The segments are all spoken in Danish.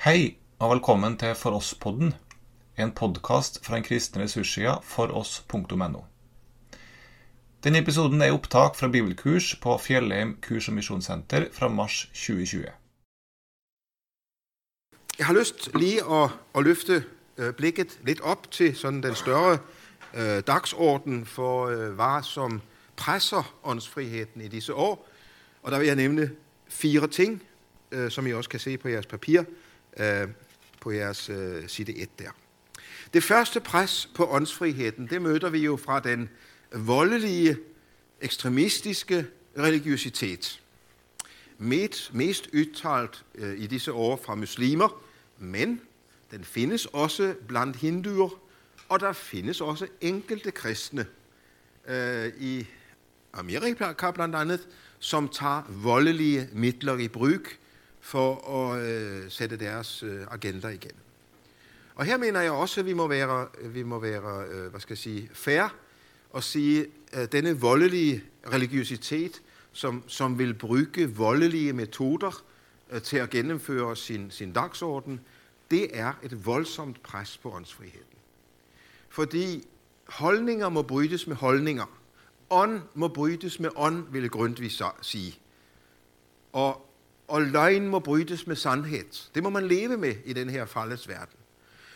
Hei og velkommen til For oss-podden, en podkast fra den kristne ressurssida foross.no. Denne episoden er opptak fra bibelkurs på Fjellheim kurs- og misjonssenter fra mars 2020. Jeg har lyst lige at, at løfte øh, blikket lidt op til sådan den større øh, dagsorden for, øh, hvad som presser åndsfriheden i disse år. Og der vil jeg nævne fire ting, øh, som I også kan se på jeres papir, øh, på jeres øh, side 1 der. Det første pres på åndsfriheden, det møder vi jo fra den voldelige, ekstremistiske religiøsitet. Mest, mest udtalt øh, i disse år fra muslimer, men den findes også blandt hinduer, og der findes også enkelte kristne øh, i Amerika blandt andet, som tager voldelige midler i brug for at øh, sætte deres øh, agenda igen. Og her mener jeg også, at vi må være, vi må være øh, hvad skal jeg sige, fair og sige, at denne voldelige religiøsitet, som, som vil bruge voldelige metoder øh, til at gennemføre sin, sin dagsorden, det er et voldsomt pres på åndsfriheden. Fordi holdninger må brydes med holdninger. Ånd må brydes med ånd, ville Grundtvig sige. Og, og løgn må brydes med sandhed. Det må man leve med i den her faldets verden.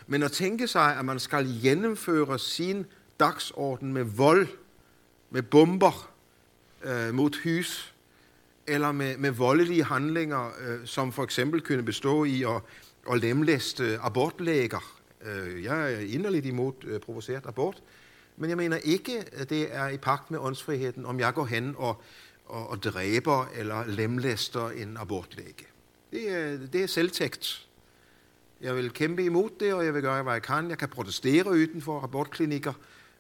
Men at tænke sig, at man skal gennemføre sin dagsorden med vold, med bomber øh, mod hus, eller med, med voldelige handlinger, øh, som for eksempel kunne bestå i at, at lemlæste abortlæger. Øh, jeg er inderligt imod øh, provoceret abort, men jeg mener ikke, at det er i pagt med åndsfriheden, om jeg går hen og, og, og dræber eller lemlæster en abortlæge. Det er, det er selvtægt. Jeg vil kæmpe imod det, og jeg vil gøre, hvad jeg kan. Jeg kan protestere uden for abortklinikker,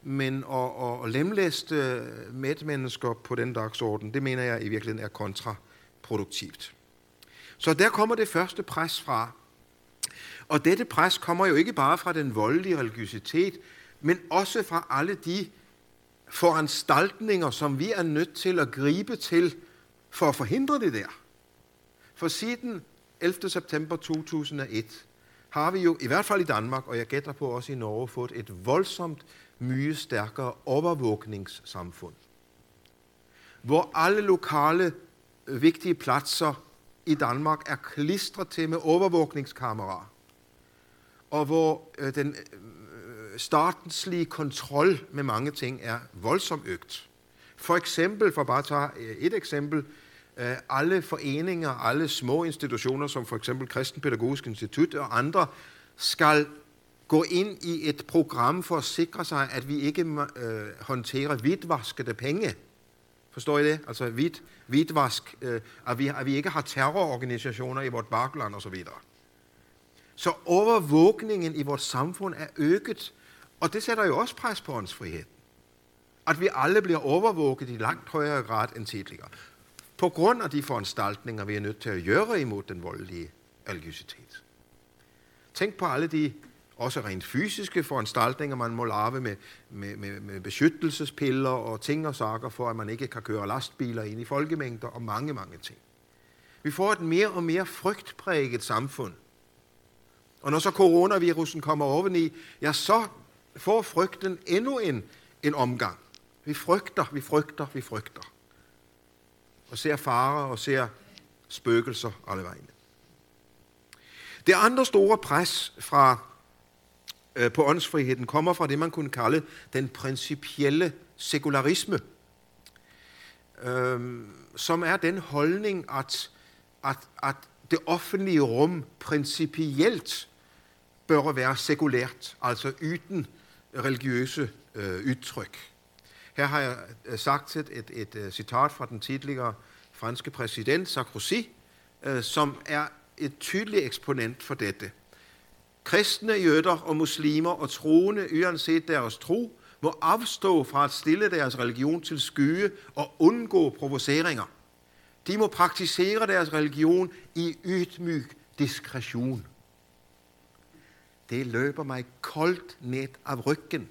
men at, at, at lemlæste medmennesker på den dagsorden, det mener jeg i virkeligheden er kontraproduktivt. Så der kommer det første pres fra. Og dette pres kommer jo ikke bare fra den voldelige religiøsitet, men også fra alle de foranstaltninger, som vi er nødt til at gribe til for at forhindre det der. For siden 11. september 2001 har vi jo, i hvert fald i Danmark, og jeg gætter på også i Norge, fået et voldsomt mye stærkere overvågningssamfund. Hvor alle lokale øh, vigtige pladser i Danmark er klistret til med overvågningskameraer. Og hvor øh, den øh, statenslige kontrol med mange ting er voldsomt øgt. For eksempel, for bare at tage øh, et eksempel, øh, alle foreninger, alle små institutioner, som for eksempel Kristenpædagogisk Institut og andre, skal gå ind i et program for at sikre sig, at vi ikke øh, håndterer hvidvaskede penge. Forstår I det? Altså hvid, hvidvask, øh, at, vi, at vi ikke har terrororganisationer i vårt bakland osv. Så overvågningen i vores samfund er øget, og det sætter jo også pres på åndsfriheden. At vi alle bliver overvåget i langt højere grad end tidligere. På grund af de foranstaltninger, vi er nødt til at gøre imod den voldelige religiøsitet. Tænk på alle de også rent fysiske foranstaltninger, man må lave med, med, med, med beskyttelsespiller og ting og sager, for at man ikke kan køre lastbiler ind i folkemængder og mange, mange ting. Vi får et mere og mere frygtpræget samfund. Og når så coronavirusen kommer oveni, ja, så får frygten endnu en, en omgang. Vi frygter, vi frygter, vi frygter. Og ser farer og ser spøgelser alle vegne. Det andre store pres fra, øh, på åndsfriheden kommer fra det, man kunne kalde den principielle sekularisme, øh, som er den holdning, at, at, at det offentlige rum principielt bør være sekulært, altså uden religiøse øh, udtryk. Her har jeg øh, sagt et, et, et, et citat fra den tidligere franske præsident Sarkozy, øh, som er et tydeligt eksponent for dette. Kristne, jøder og muslimer og troende, uanset deres tro, må afstå fra at stille deres religion til skye og undgå provoceringer. De må praktisere deres religion i ydmyg diskretion. Det løber mig koldt ned af ryggen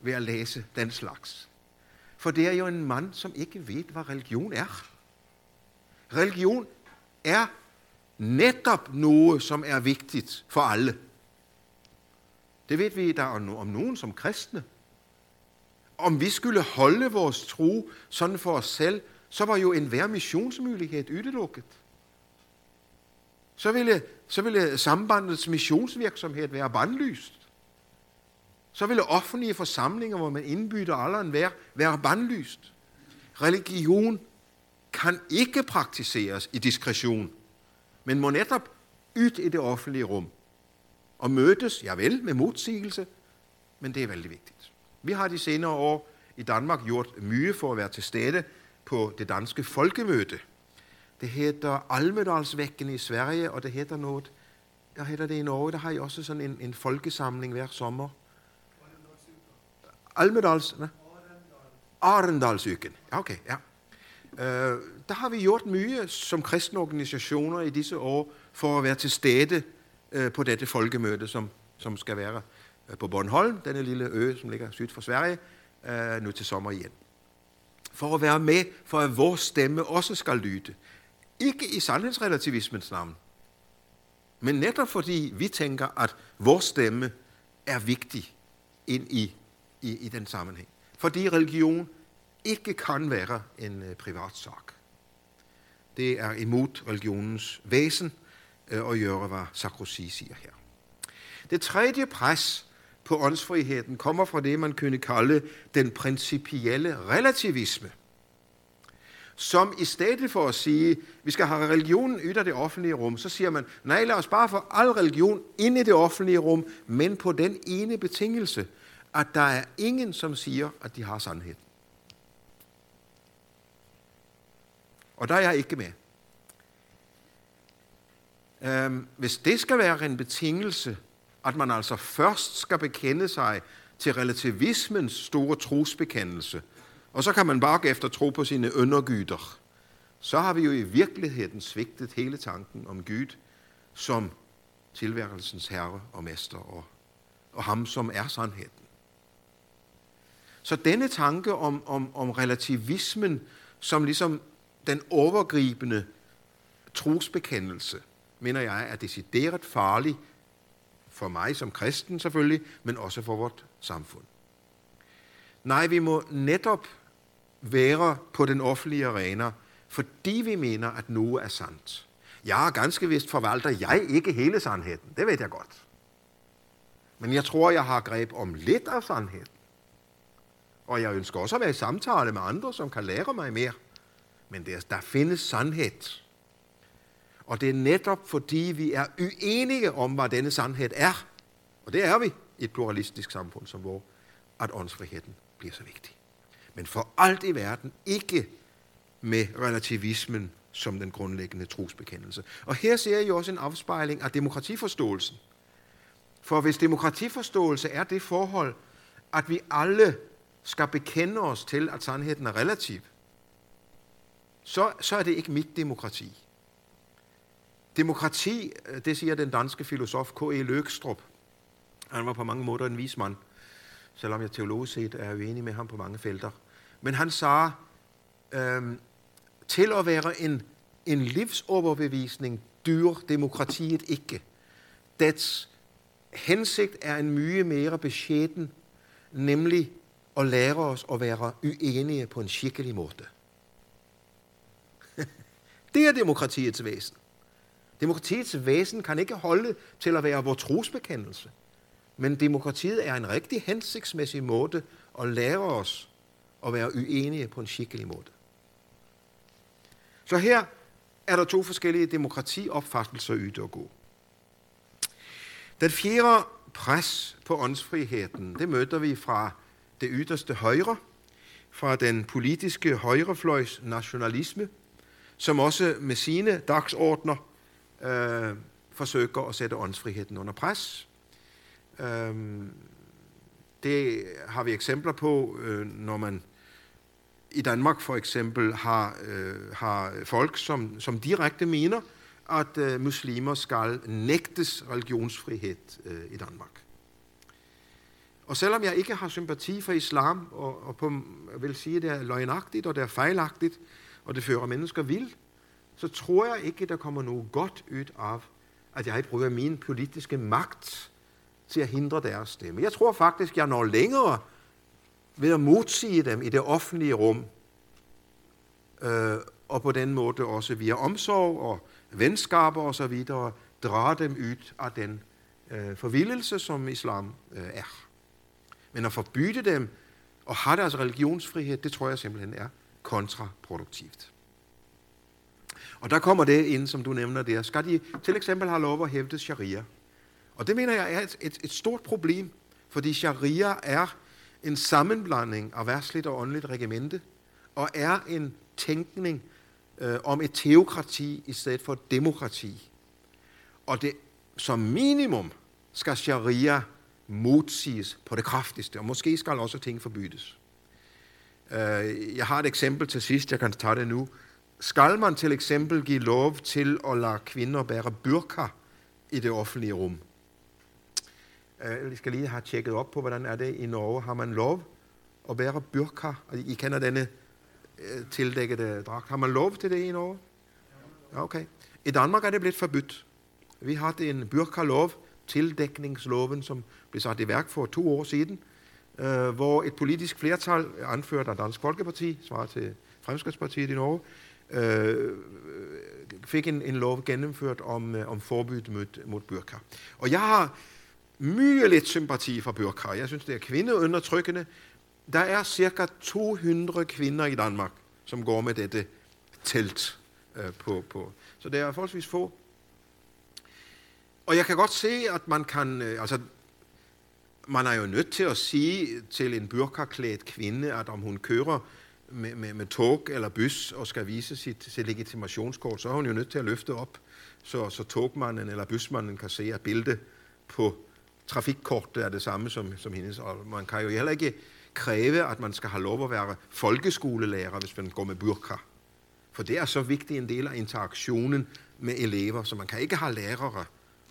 ved at læse den slags. For det er jo en mand, som ikke ved, hvad religion er. Religion er netop noget, som er vigtigt for alle. Det ved vi da om nogen som kristne. Om vi skulle holde vores tro sådan for os selv, så var jo enhver missionsmulighed udelukket. Så ville, så ville sambandets missionsvirksomhed være bandlyst. Så ville offentlige forsamlinger, hvor man indbyder alle en være, være bandlyst. Religion kan ikke praktiseres i diskretion, men må netop ydt i det offentlige rum. Og mødes, ja vel, med modsigelse, men det er veldig vigtigt. Vi har de senere år i Danmark gjort mye for at være til stede på det danske folkemøde. Det hedder Almedalsvækken i Sverige, og det hedder noget, der hedder det i Norge, der har I også sådan en, en folkesamling hver sommer. Almedals, ne? Arendalsuken. Ja, okay, ja. Uh, der har vi gjort mye som kristne organisationer i disse år for at være til stede uh, på dette folkemøde, som, som skal være uh, på Bornholm, denne lille ø, som ligger syd for Sverige, uh, nu til sommer igen. For at være med, for at vores stemme også skal lyde. Ikke i sandhedsrelativismens navn, men netop fordi vi tænker, at vores stemme er vigtig ind i, i, i den sammenhæng. Fordi religion ikke kan være en uh, privat sag. Det er imod religionens væsen uh, at gøre, hvad Sarkozy siger her. Det tredje pres på åndsfriheden kommer fra det, man kunne kalde den principielle relativisme som i stedet for at sige, vi skal have religionen ud af det offentlige rum, så siger man, nej, lad os bare få al religion ind i det offentlige rum, men på den ene betingelse, at der er ingen, som siger, at de har sandhed. Og der er jeg ikke med. Øhm, hvis det skal være en betingelse, at man altså først skal bekende sig til relativismens store trosbekendelse, og så kan man bare efter tro på sine undergyder, så har vi jo i virkeligheden svigtet hele tanken om Gud som tilværelsens herre og mester og, og ham, som er sandheden. Så denne tanke om, om, om relativismen som ligesom den overgribende trosbekendelse, mener jeg er decideret farlig for mig som kristen selvfølgelig, men også for vort samfund. Nej, vi må netop være på den offentlige arena, fordi vi mener, at noget er sandt. Ja, ganske vist forvalter jeg ikke hele sandheden. Det ved jeg godt. Men jeg tror, jeg har greb om lidt af sandheden. Og jeg ønsker også at være i samtale med andre, som kan lære mig mere. Men der, der findes sandhed. Og det er netop fordi, vi er uenige om, hvad denne sandhed er. Og det er vi i et pluralistisk samfund som vores, at åndsfriheden bliver så vigtig. Men for alt i verden ikke med relativismen som den grundlæggende trosbekendelse. Og her ser jeg også en afspejling af demokratiforståelsen. For hvis demokratiforståelse er det forhold, at vi alle skal bekende os til, at sandheden er relativ, så, så er det ikke mit demokrati. Demokrati, øh, det siger den danske filosof K.E. Løgstrup. Han var på mange måder en vismand, selvom jeg teologisk set er uenig med ham på mange felter. Men han sagde, øhm, til at være en, en livsoverbevisning dyr demokratiet ikke. Dets hensigt er en mye mere beskeden, nemlig at lære os at være uenige på en skikkelig måde. det er demokratiets væsen. Demokratiets væsen kan ikke holde til at være vores trosbekendelse. Men demokratiet er en rigtig hensigtsmæssig måde at lære os at være uenige på en skikkelig måde. Så her er der to forskellige demokratiopfattelser ud og gå. Den fjerde pres på åndsfriheden, det møder vi fra det yderste højre, fra den politiske højrefløjs nationalisme, som også med sine dagsordner øh, forsøger at sætte åndsfriheden under pres. Øh, det har vi eksempler på, øh, når man i Danmark for eksempel har, øh, har folk, som, som direkte mener, at øh, muslimer skal nægtes religionsfrihed øh, i Danmark. Og selvom jeg ikke har sympati for islam, og, og på, vil sige, at det er løgnagtigt, og det er fejlagtigt, og det fører mennesker vild, så tror jeg ikke, der kommer noget godt ud af, at jeg bruger min politiske magt til at hindre deres stemme. Jeg tror faktisk, jeg når længere ved at modsige dem i det offentlige rum, øh, og på den måde også via omsorg og venskaber og så videre, drage dem ud af den øh, forvildelse, som islam øh, er. Men at forbyde dem og have deres religionsfrihed, det tror jeg simpelthen er kontraproduktivt. Og der kommer det ind, som du nævner der. Skal de til eksempel have lov at hævde sharia? Og det mener jeg er et, et, et stort problem, fordi sharia er en sammenblanding af værtsligt og åndeligt regimente, og er en tænkning øh, om et teokrati i stedet for demokrati. Og det, som minimum skal sharia modsiges på det kraftigste, og måske skal også ting forbydes. Øh, jeg har et eksempel til sidst, jeg kan tage det nu. Skal man til eksempel give lov til at lade kvinder bære burka i det offentlige rum? Jeg skal lige have tjekket op på, hvordan er det i Norge. Har man lov at bære burka? Altså, I kender denne øh, tildækkede dragt. Har man lov til det i Norge? Ja, okay. I Danmark er det blevet forbudt. Vi har en burka-lov, tildækningsloven, som blev sat i værk for to år siden, øh, hvor et politisk flertal, anført af Dansk Folkeparti, svarer til Fremskridspartiet i Norge, øh, fik en, en lov gennemført om, øh, om forbud mod, mod burka. Og jeg har mye lidt sympati for burka. Jeg synes, det er kvindeundertrykkende. Der er cirka 200 kvinder i Danmark, som går med dette telt øh, på, på. Så det er forholdsvis få. Og jeg kan godt se, at man kan, øh, altså, man er jo nødt til at sige til en burkaklædt kvinde, at om hun kører med, med, med tog eller bus og skal vise sit, sit legitimationskort, så er hun jo nødt til at løfte op, så, så togmanden eller busmanden kan se, at billedet på trafikkortet er det samme som, som hendes. Og man kan jo heller ikke kræve, at man skal have lov at være folkeskolelærer, hvis man går med burka. For det er så vigtig en del af interaktionen med elever, så man kan ikke have lærere,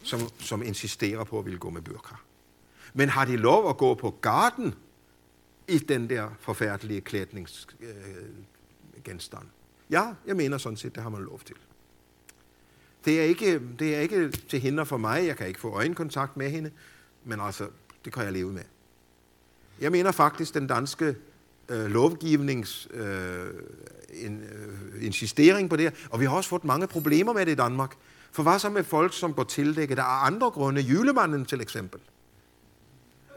som, som insisterer på at ville gå med burka. Men har de lov at gå på garden i den der forfærdelige klædningsgenstand? Øh, ja, jeg mener sådan set, det har man lov til. Det er, ikke, det er ikke til hinder for mig. Jeg kan ikke få øjenkontakt med hende, men altså, det kan jeg leve med. Jeg mener faktisk, den danske øh, lovgivnings øh, en, øh, insistering på det Og vi har også fået mange problemer med det i Danmark. For hvad så med folk, som går tildækket af andre grunde? Julemanden til eksempel.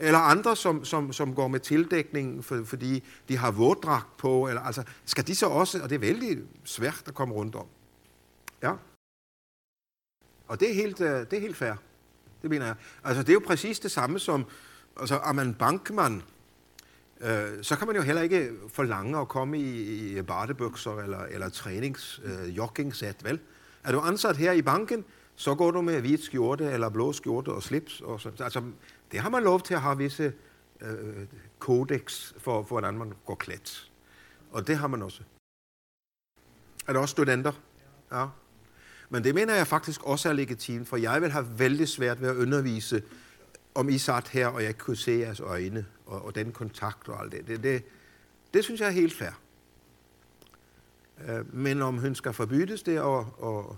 Eller andre, som, som, som går med tildækning, for, fordi de har våddragt på. Eller, altså, skal de så også, og det er vældig svært at komme rundt om. Ja. Og det er helt, øh, det er helt fair. Det mener jeg. Altså, det er jo præcis det samme som, altså, er man bankmand, øh, så kan man jo heller ikke forlange at komme i, i badebukser eller, eller trænings øh, joggingsæt, vel? Er du ansat her i banken, så går du med hvid skjorte eller blå skjorte og slips. Og så, altså, det har man lov til at have visse øh, kodex for, for, hvordan man går klædt. Og det har man også. Er der også studenter? Ja. Men det mener jeg faktisk også er legitimt, for jeg vil have vældig svært ved at undervise, om I sat her, og jeg kunne se jeres øjne, og, og den kontakt og alt det. Det, det. det synes jeg er helt fair. Øh, men om hun skal forbydes det, og, og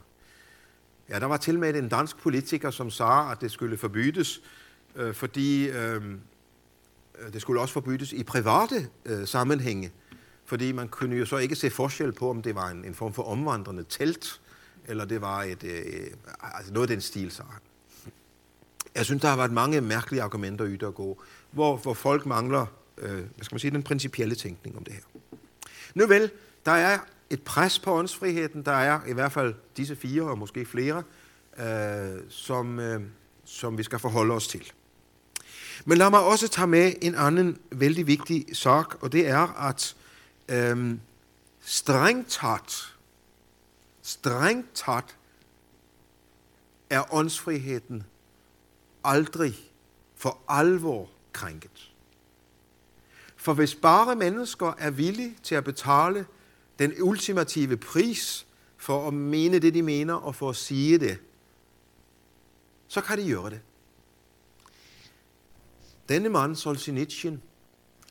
ja, der var til med en dansk politiker, som sagde, at det skulle forbydes, øh, fordi øh, øh, det skulle også forbydes i private øh, sammenhænge, fordi man kunne jo så ikke se forskel på, om det var en, en form for omvandrende telt, eller det var et, øh, altså noget af den stil, så Jeg synes, der har været mange mærkelige argumenter yder at gå, hvor, hvor folk mangler øh, hvad skal man sige, den principielle tænkning om det her. Nu vel, der er et pres på åndsfriheden. Der er i hvert fald disse fire, og måske flere, øh, som, øh, som vi skal forholde os til. Men lad mig også tage med en anden vældig vigtig sak, og det er, at øh, strengt taget, strengt taget er åndsfriheden aldrig for alvor krænket. For hvis bare mennesker er villige til at betale den ultimative pris for at mene det, de mener, og for at sige det, så kan de gøre det. Denne mand, Solzhenitsyn,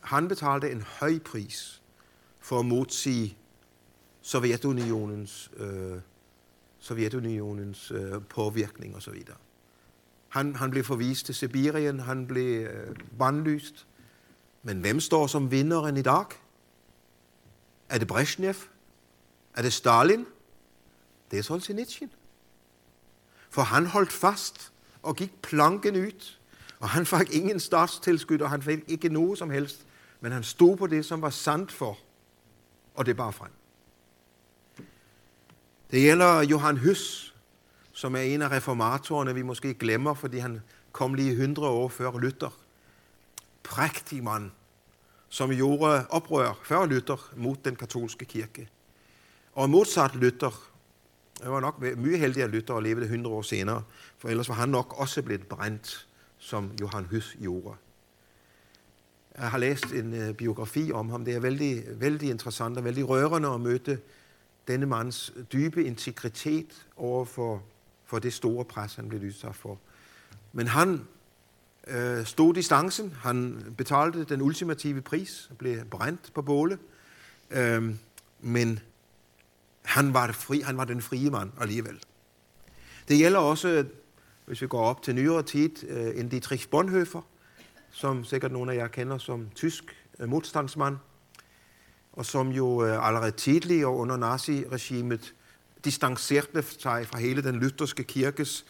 han betalte en høj pris for at modsige Sovjetunionens øh, Sovjetunionens øh, påvirkning osv. Han, han blev forvist til Sibirien, han blev øh, bandlyst. Men hvem står som vinderen i dag? Er det Brezhnev? Er det Stalin? Det er Solzhenitsyn. For han holdt fast og gik planken ud, og han fik ingen statstilskud, og han fik ikke noget som helst, men han stod på det, som var sandt for, og det bar frem. Det gælder Johan Høs, som er en af reformatorerne, vi måske glemmer, fordi han kom lige 100 år før Luther. Prægtig mand, som gjorde oprør før Luther mod den katolske kirke. Og modsat Luther, det var nok mye heldig at Luther og levede 100 år senere, for ellers var han nok også blevet brændt, som Johan Hus gjorde. Jeg har læst en øh, biografi om ham. Det er vældig, vældig interessant og vældig rørende at møde denne mands dybe integritet over for, for det store pres, han blev udsat for. Men han øh, stod distancen. Han betalte den ultimative pris og blev brændt på bålet. Øh, men han var, fri, han var den frie mand alligevel. Det gælder også, hvis vi går op til nyere tid, øh, en Dietrich Bonhoeffer, som sikkert nogle af jer kender som tysk øh, modstandsmand, og som jo øh, allerede tidligere under naziregimet distancerte sig fra hele den lutherske kirkes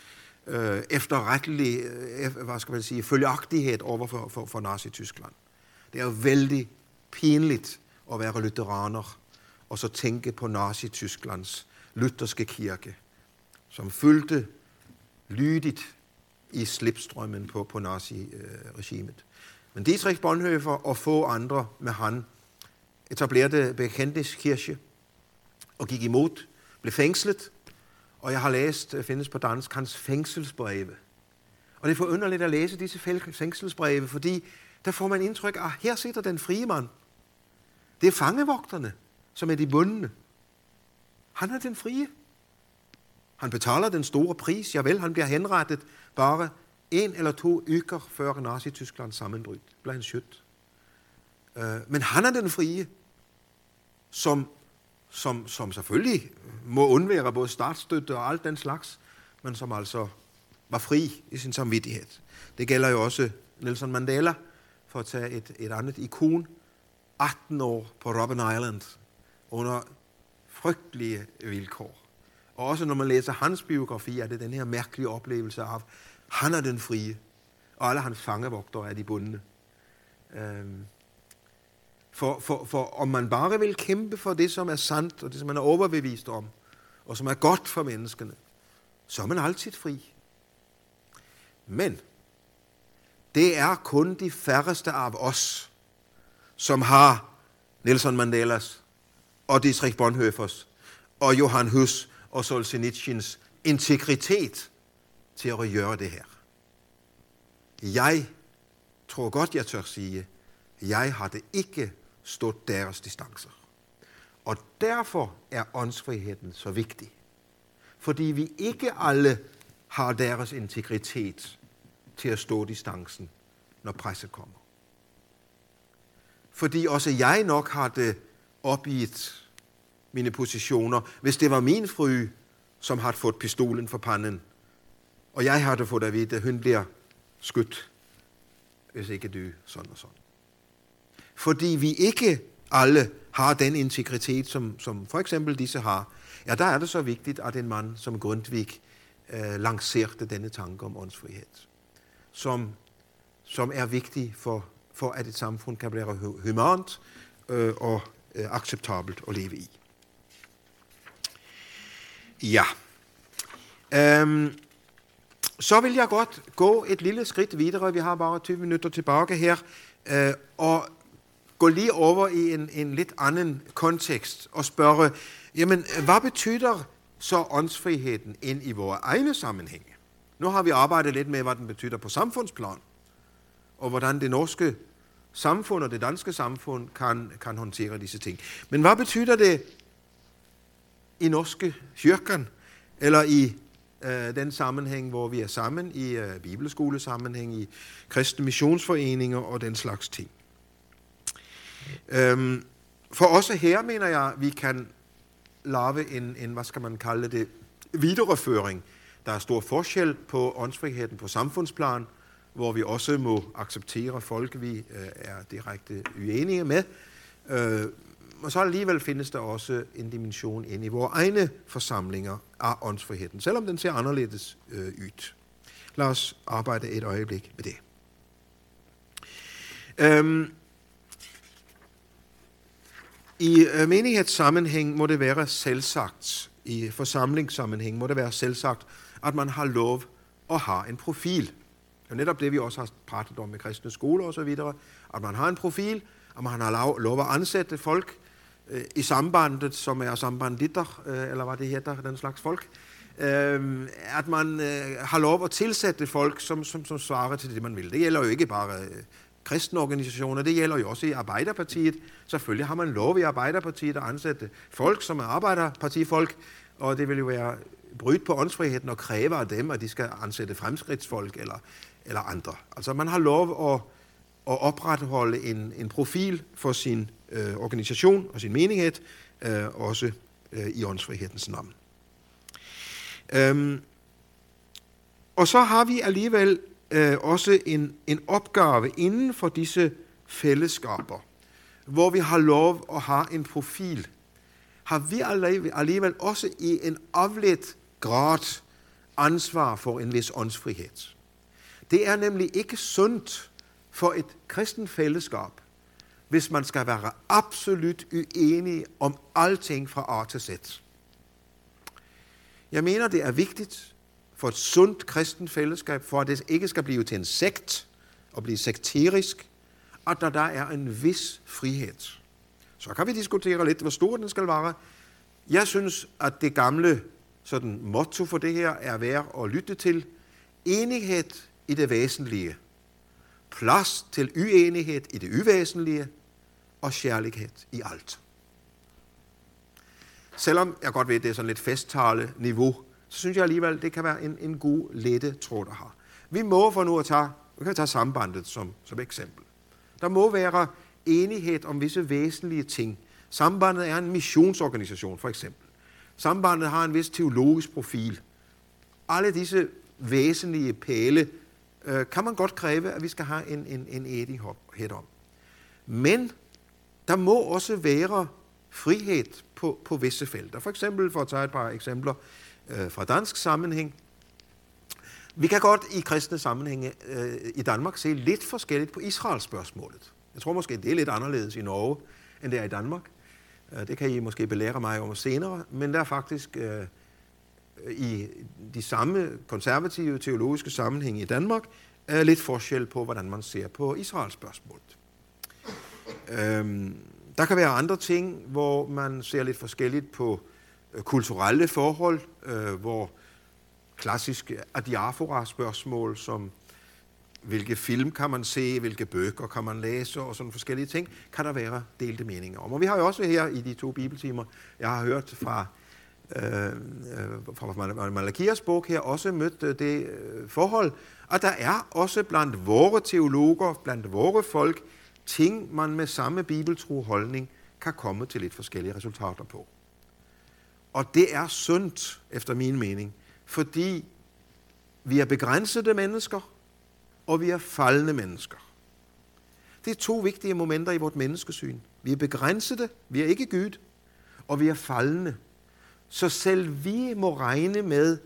øh, efterrettelige øh, hvad skal man sige, følgeagtighed over for, for, for Nazi-Tyskland. Det er jo vældig pinligt at være lutheraner og så tænke på Nazi-Tysklands lutherske kirke, som fyldte lydigt i slipstrømmen på, på nazi-regimet. Men Dietrich Bonhoeffer og få andre med han etablerede Bekendtiskirche og gik imod, blev fængslet, og jeg har læst, øh, findes på dansk, hans fængselsbreve. Og det er forunderligt at læse disse fængselsbreve, fordi der får man indtryk af, at her sitter den frie mand. Det er fangevogterne, som er de bundne. Han er den frie. Han betaler den store pris. Ja vel, han bliver henrettet bare en eller to uger før Nazi-Tysklands sammenbrud. Blev han skjødt. Øh, men han er den frie, som, som, som selvfølgelig må undvære både startstøtte og alt den slags, men som altså var fri i sin samvittighed. Det gælder jo også Nelson Mandela, for at tage et, et andet ikon. 18 år på Robben Island, under frygtelige vilkår. Og også når man læser hans biografi, er det den her mærkelige oplevelse af, han er den frie, og alle hans fangevogtere er de bundne. Øhm. For, for, for om man bare vil kæmpe for det, som er sandt, og det, som man er overbevist om, og som er godt for menneskene, så er man altid fri. Men det er kun de færreste af os, som har Nelson Mandelas og Dietrich Bonhoeffers og Johan Hus og Solzhenitsyns integritet til at gøre det her. Jeg tror godt, jeg tør sige, jeg har det ikke stå deres distancer. Og derfor er åndsfriheden så vigtig. Fordi vi ikke alle har deres integritet til at stå distancen, når presset kommer. Fordi også jeg nok har det opgivet mine positioner, hvis det var min fry, som har fået pistolen for panden, og jeg har det fået at vide, at hun bliver skudt, hvis ikke du sådan og sådan. Fordi vi ikke alle har den integritet, som, som for eksempel disse har, ja, der er det så vigtigt, at en mand som Grundtvig øh, lancerede denne tanke om åndsfrihed, som, som er vigtig for, for, at et samfund kan blive humant øh, og øh, acceptabelt at leve i. Ja. Øhm, så vil jeg godt gå et lille skridt videre. Vi har bare 20 minutter tilbage her. Øh, og gå lige over i en, en lidt anden kontekst og spørge, jamen, hvad betyder så åndsfriheden ind i vores egne sammenhænge? Nu har vi arbejdet lidt med, hvad den betyder på samfundsplan, og hvordan det norske samfund og det danske samfund kan, kan håndtere disse ting. Men hvad betyder det i norske kyrkan, eller i øh, den sammenhæng, hvor vi er sammen, i øh, bibelskolesammenhæng, i kristne missionsforeninger og den slags ting? Øhm, for også her mener jeg, vi kan lave en, en, hvad skal man kalde det, videreføring. Der er stor forskel på åndsfriheden på samfundsplan, hvor vi også må acceptere folk, vi øh, er direkte uenige med. Øh, og så alligevel findes der også en dimension ind i vores egne forsamlinger af åndsfriheden, selvom den ser anderledes øh, ud. Lad os arbejde et øjeblik med det. Øhm, i øh, menighedssammenhæng må det være selvsagt, i forsamlingssammenhæng må det være selvsagt, at man har lov at have en profil. Det er netop det, vi også har pratet om med kristne skoler osv., at man har en profil, at man har lov at ansætte folk øh, i sambandet, som er sambanditter, øh, eller hvad det hedder, den slags folk, øh, at man øh, har lov at tilsætte folk, som, som, som svarer til det, man vil. Det gælder jo ikke bare øh, kristne organisationer, det gælder jo også i Arbejderpartiet. Selvfølgelig har man lov i Arbejderpartiet at ansætte folk, som er Arbejderpartifolk, og det vil jo være brydt på åndsfriheden og kræve af dem, at de skal ansætte fremskridtsfolk eller, eller andre. Altså man har lov at, at opretholde en, en profil for sin øh, organisation og sin menighed, øh, også øh, i åndsfrihedens navn. Øhm, og så har vi alligevel øh, også en, en opgave inden for disse fællesskaber, hvor vi har lov at have en profil, har vi alligevel også i en afledt grad ansvar for en vis åndsfrihed. Det er nemlig ikke sundt for et kristen fællesskab, hvis man skal være absolut uenig om alting fra A til Z. Jeg mener, det er vigtigt for et sundt kristen fællesskab, for at det ikke skal blive til en sekt og blive sekterisk, og der, der er en vis frihed. Så kan vi diskutere lidt, hvor stor den skal være. Jeg synes, at det gamle sådan, motto for det her er værd at lytte til. Enighed i det væsentlige. Plads til uenighed i det uvæsentlige. Og kærlighed i alt. Selvom jeg godt ved, at det er sådan lidt festtale niveau, så synes jeg alligevel, det kan være en, en god, lette tråd at have. Vi må for nu at tage, vi kan tage sambandet som, som eksempel. Der må være enighed om visse væsentlige ting. Sambandet er en missionsorganisation, for eksempel. Sambandet har en vis teologisk profil. Alle disse væsentlige pæle øh, kan man godt kræve, at vi skal have en, en, en enighed om. Men der må også være frihed på, på visse felter. For eksempel, for at tage et par eksempler øh, fra dansk sammenhæng. Vi kan godt i kristne sammenhænge øh, i Danmark se lidt forskelligt på Israels spørgsmålet. Jeg tror måske, det er lidt anderledes i Norge, end det er i Danmark. Øh, det kan I måske belære mig om senere, men der er faktisk øh, i de samme konservative teologiske sammenhænge i Danmark er lidt forskel på, hvordan man ser på Israels spørgsmål. Øhm, der kan være andre ting, hvor man ser lidt forskelligt på øh, kulturelle forhold, øh, hvor klassiske adiafora-spørgsmål, som hvilke film kan man se, hvilke bøger kan man læse og sådan forskellige ting, kan der være delte meninger om. Og vi har jo også her i de to bibeltimer, jeg har hørt fra, øh, øh fra Malakias bog her, også mødt øh, det øh, forhold, at der er også blandt vore teologer, blandt vore folk, ting, man med samme bibeltro holdning kan komme til lidt forskellige resultater på. Og det er sundt, efter min mening, fordi vi er begrænsede mennesker, og vi er faldende mennesker. Det er to vigtige momenter i vort menneskesyn. Vi er begrænsede, vi er ikke Gud, og vi er faldende. Så selv vi må regne med,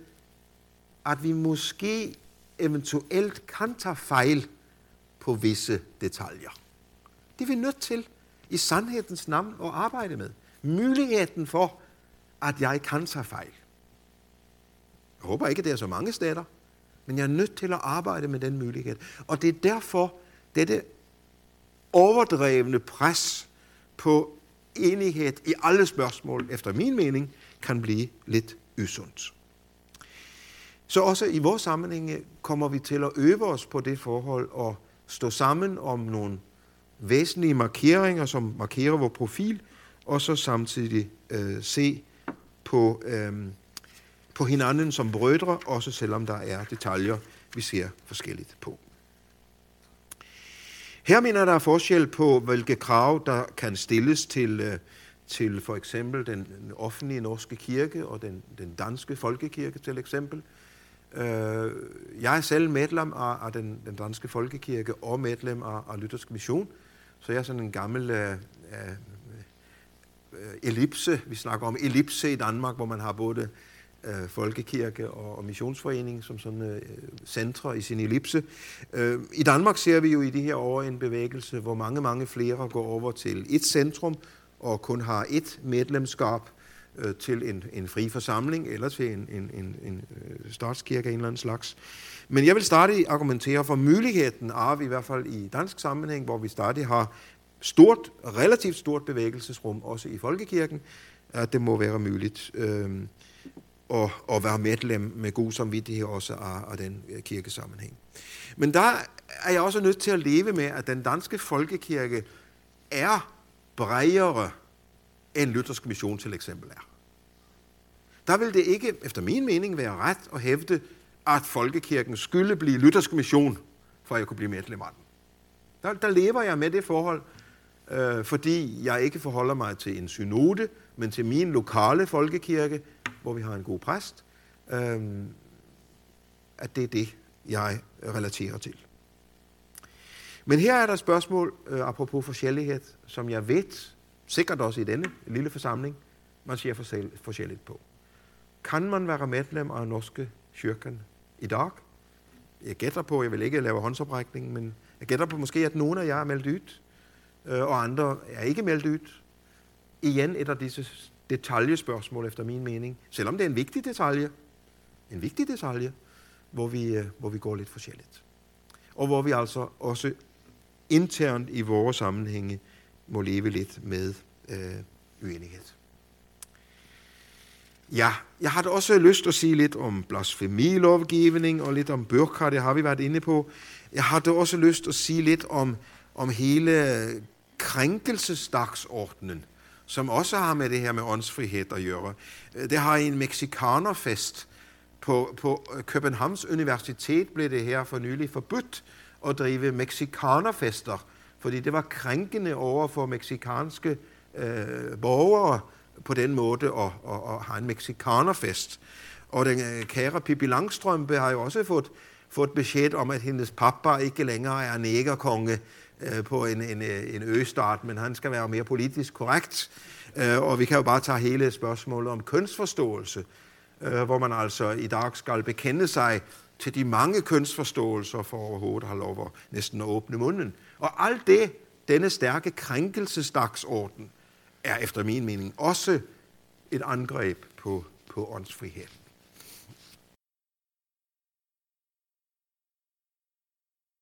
at vi måske eventuelt kan tage fejl på visse detaljer. Det er vi nødt til i sandhedens navn at arbejde med. Muligheden for, at jeg kan tage fejl. Jeg håber ikke, at det er så mange steder, men jeg er nødt til at arbejde med den mulighed. Og det er derfor, dette overdrevne pres på enighed i alle spørgsmål, efter min mening, kan blive lidt usundt. Så også i vores sammenhæng øh, kommer vi til at øve os på det forhold og stå sammen om nogle væsentlige markeringer, som markerer vores profil, og så samtidig øh, se på, øhm, på hinanden som brødre, også selvom der er detaljer, vi ser forskelligt på. Her mener der er forskel på, hvilke krav, der kan stilles til, øh, til for eksempel den, offentlige norske kirke og den, den danske folkekirke til eksempel. Øh, jeg er selv medlem af, af den, den danske folkekirke og medlem af, af Luthersk Mission, så jeg er sådan en gammel øh, øh Øh, ellipse. Vi snakker om ellipse i Danmark, hvor man har både øh, folkekirke og, og missionsforening som sådan øh, centre i sin ellipse. Øh, I Danmark ser vi jo i de her år en bevægelse, hvor mange, mange flere går over til et centrum og kun har et medlemskab øh, til en, en fri forsamling eller til en, en, en, en øh, statskirke af en eller anden slags. Men jeg vil stadig argumentere for muligheden af, i hvert fald i dansk sammenhæng, hvor vi stadig har stort, relativt stort bevægelsesrum, også i folkekirken, at det må være muligt øh, at, at være medlem med god samvittighed også af, af den øh, kirkesammenhæng. Men der er jeg også nødt til at leve med, at den danske folkekirke er bredere end Luthersk Mission til eksempel er. Der vil det ikke, efter min mening, være ret at hævde, at folkekirken skulle blive Luthersk Mission, for at jeg kunne blive medlem af den. Der, der lever jeg med det forhold, øh, fordi jeg ikke forholder mig til en synode, men til min lokale folkekirke, hvor vi har en god præst, øh, at det er det, jeg relaterer til. Men her er der et spørgsmål, øh, apropos forskellighed, som jeg ved, sikkert også i denne lille forsamling, man siger forskelligt på. Kan man være medlem af Norske Kyrken i dag? Jeg gætter på, jeg vil ikke lave håndsoprækning, men jeg gætter på måske, at nogen af jer er meldt ud, Øh, og andre er ikke meldt ud. Igen et af disse detaljespørgsmål, efter min mening. Selvom det er en vigtig detalje, en vigtig detalje, hvor vi, øh, hvor vi går lidt forskelligt. Og hvor vi altså også internt i vores sammenhænge må leve lidt med øh, uenighed. Ja, jeg har også lyst til at sige lidt om blasfemilovgivning og lidt om burka, det har vi været inde på. Jeg har også lyst til at sige lidt om, om hele krænkelsesdagsordenen, som også har med det her med åndsfrihed at gøre. Det har en mexikanerfest på, på øh, Københavns Universitet blev det her for nylig forbudt at drive mexikanerfester, fordi det var krænkende over for meksikanske øh, borgere på den måde at, at, at have en mexikanerfest. Og den øh, kære Pippi Langstrømpe har jo også fået, fået besked om, at hendes pappa ikke længere er negerkonge øh, på en, en, en østart, men han skal være mere politisk korrekt. Øh, og vi kan jo bare tage hele spørgsmålet om kønsforståelse, øh, hvor man altså i dag skal bekende sig til de mange kønsforståelser for overhovedet at have lov at næsten at åbne munden. Og alt det, denne stærke krænkelsesdagsorden, er efter min mening også et angreb på, på åndsfriheden.